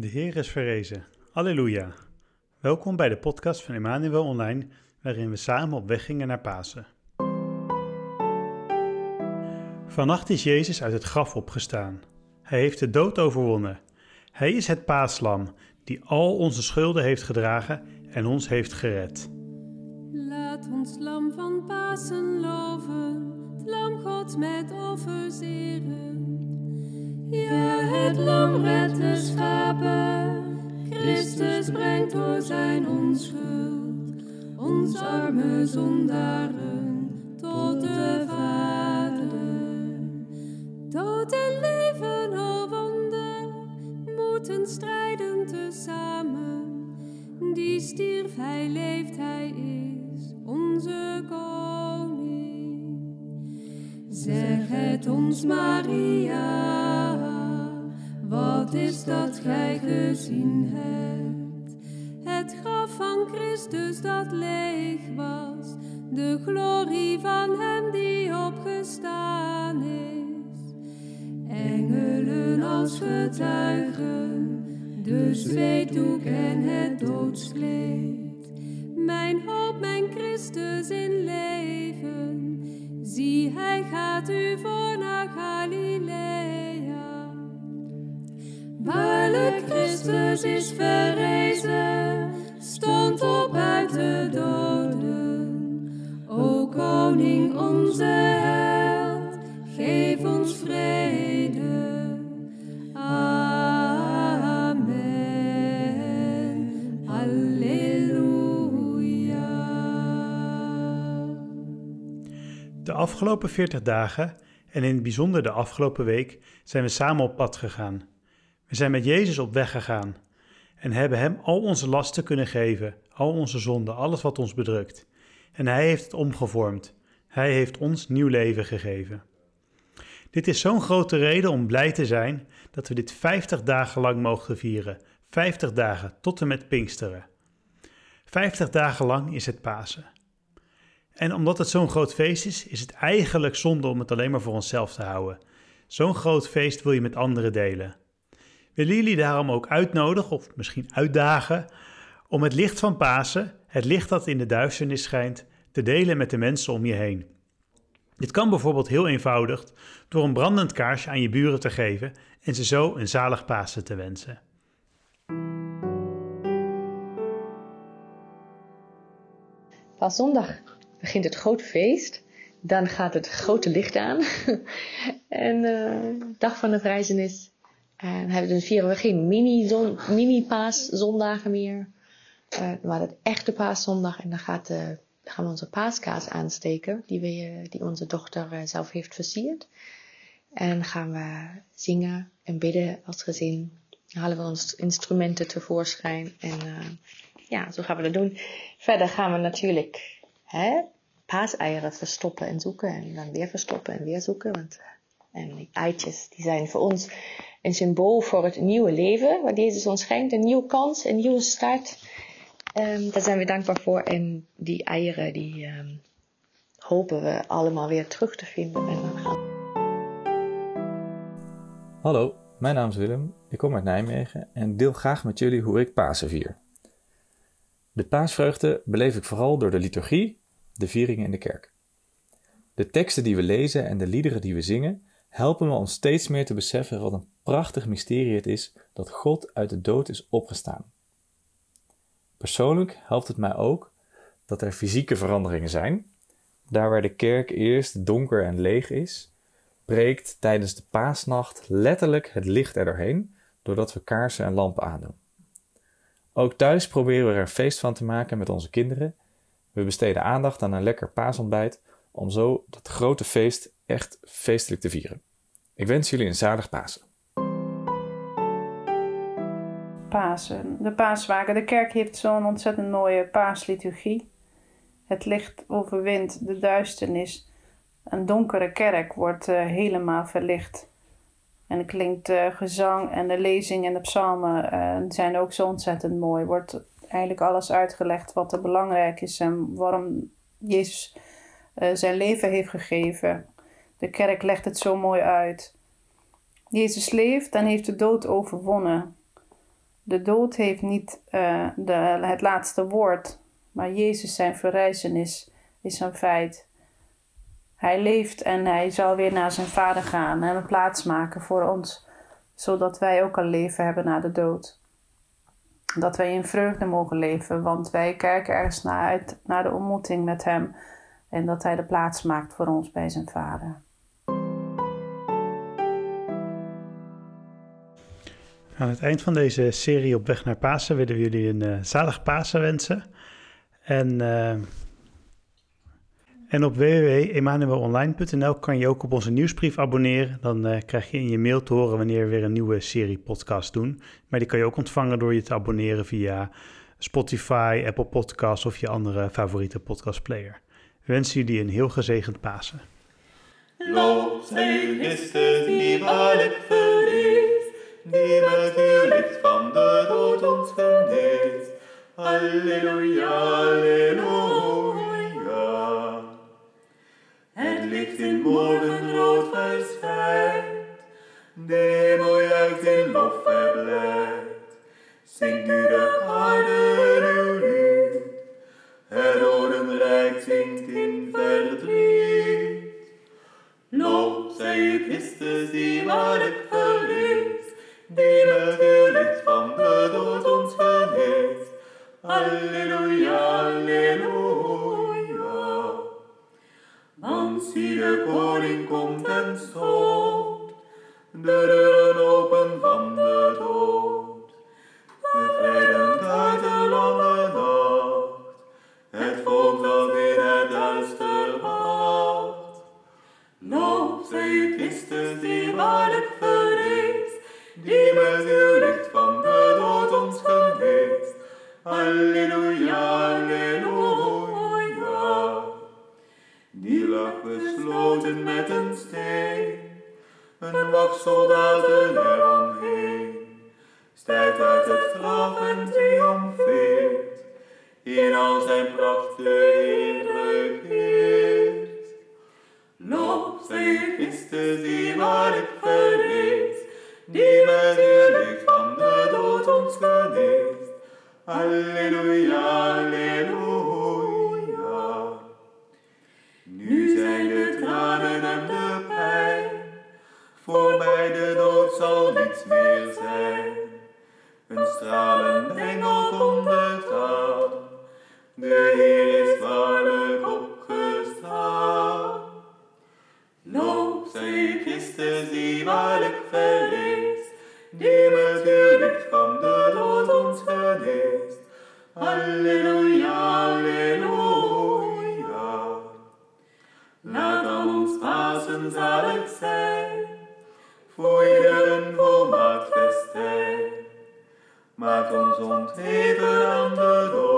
De Heer is verrezen. Alleluia. Welkom bij de podcast van Emmanuel Online, waarin we samen op weg gingen naar Pasen. Vannacht is Jezus uit het graf opgestaan. Hij heeft de dood overwonnen. Hij is het paaslam die al onze schulden heeft gedragen en ons heeft gered. Laat ons lam van Pasen loven, het lam Gods met offers. Ja, het lam redt de schapen, Christus brengt door zijn onschuld, ons arme zondaren tot de Vader. Dood en leven, o wonder, moeten strijden tezamen. Die stierf, hij leeft, hij is onze koning. Zeg het ons, Maria, wat is dat gij gezien hebt? Het graf van Christus dat leeg was, de glorie van hem die opgestaan is. Engelen als getuigen, de zweetdoek en het doodskleed. Mijn hoop, mijn Christus in leven, zie hij gaat u voor Christus is verrezen, stond op uit de doden. O koning onze held, geef ons vrede. Amen. Halleluja. De afgelopen 40 dagen en in het bijzonder de afgelopen week zijn we samen op pad gegaan. We zijn met Jezus op weg gegaan en hebben Hem al onze lasten kunnen geven, al onze zonden, alles wat ons bedrukt. En Hij heeft het omgevormd. Hij heeft ons nieuw leven gegeven. Dit is zo'n grote reden om blij te zijn dat we dit 50 dagen lang mogen vieren. 50 dagen tot en met Pinksteren. 50 dagen lang is het Pasen. En omdat het zo'n groot feest is, is het eigenlijk zonde om het alleen maar voor onszelf te houden. Zo'n groot feest wil je met anderen delen. Willen jullie daarom ook uitnodigen, of misschien uitdagen, om het licht van Pasen, het licht dat in de duisternis schijnt, te delen met de mensen om je heen. Dit kan bijvoorbeeld heel eenvoudig door een brandend kaarsje aan je buren te geven en ze zo een zalig Pasen te wensen. Paaszondag begint het grote feest. Dan gaat het grote licht aan. en uh, dag van de vrijzenis. En hebben vieren we geen mini-paaszondagen mini meer. Uh, maar het echte paaszondag. En dan gaat, uh, gaan we onze paaskaas aansteken. Die, we, die onze dochter zelf heeft versierd. En gaan we zingen en bidden als gezin. Dan halen we ons instrumenten tevoorschijn. En ja, zo gaan we dat doen. Verder gaan we natuurlijk hè, paaseieren verstoppen en zoeken. En dan weer verstoppen en weer zoeken. Want, en die eitjes die zijn voor ons een symbool voor het nieuwe leven. Wat Jezus ons schenkt. Een nieuwe kans, een nieuwe start. Um, daar zijn we dankbaar voor. En die eieren die um, hopen we allemaal weer terug te vinden. En dan gaan... Hallo, mijn naam is Willem. Ik kom uit Nijmegen en deel graag met jullie hoe ik Pasen vier. De paasvreugde beleef ik vooral door de liturgie, de vieringen in de kerk. De teksten die we lezen en de liederen die we zingen helpen me om steeds meer te beseffen wat een prachtig mysterie het is dat God uit de dood is opgestaan. Persoonlijk helpt het mij ook dat er fysieke veranderingen zijn. Daar waar de kerk eerst donker en leeg is, breekt tijdens de paasnacht letterlijk het licht er doorheen, doordat we kaarsen en lampen aandoen. Ook thuis proberen we er een feest van te maken met onze kinderen. We besteden aandacht aan een lekker paasontbijt om zo dat grote feest echt feestelijk te vieren. Ik wens jullie een zalig Pasen. Pasen, de paaswagen. De kerk heeft zo'n ontzettend mooie paasliturgie. Het licht overwint de duisternis. Een donkere kerk wordt uh, helemaal verlicht. En klinkt uh, gezang en de lezing en de psalmen uh, zijn ook zo ontzettend mooi. Wordt eigenlijk alles uitgelegd wat er belangrijk is en waarom Jezus zijn leven heeft gegeven. De kerk legt het zo mooi uit. Jezus leeft en heeft de dood overwonnen. De dood heeft niet eh, de, het laatste woord, maar Jezus zijn verrijzenis is een feit. Hij leeft en hij zal weer naar zijn vader gaan en een plaats maken voor ons, zodat wij ook een leven hebben na de dood. Dat wij in vreugde mogen leven, want wij kijken ergens naar uit naar de ontmoeting met hem en dat hij de plaats maakt voor ons bij zijn vader. Aan het eind van deze serie op weg naar Pasen willen we jullie een uh, zalig Pasen wensen. En, uh, en op www.emanuelonline.nl kan je ook op onze nieuwsbrief abonneren. Dan uh, krijg je in je mail te horen wanneer we weer een nieuwe serie podcast doen. Maar die kan je ook ontvangen door je te abonneren via Spotify, Apple Podcasts of je andere favoriete podcastplayer. We wensen jullie een heel gezegend Pasen. Verheest, die met uw licht van de dood ons geneest. Halleluja, halleluja. Het licht in morgenrood verschijnt, de hemel juicht in lof verblijdt. Zingt nu de aarde uw lied, het orenrijk zingt in verdriet. Loop, zij Christus die waarlijk die met uw licht van de dood Hallelujah. Nu zijn de tranen en de pijn, voorbij de dood zal niets meer zijn. Een stralend engel komt uit aan, de Heer is waarlijk opgestaan. Loop, zij Christus die waarlijk verleest, die met uw licht een volmaakt festijn. Maak ons ontheven aan de dood,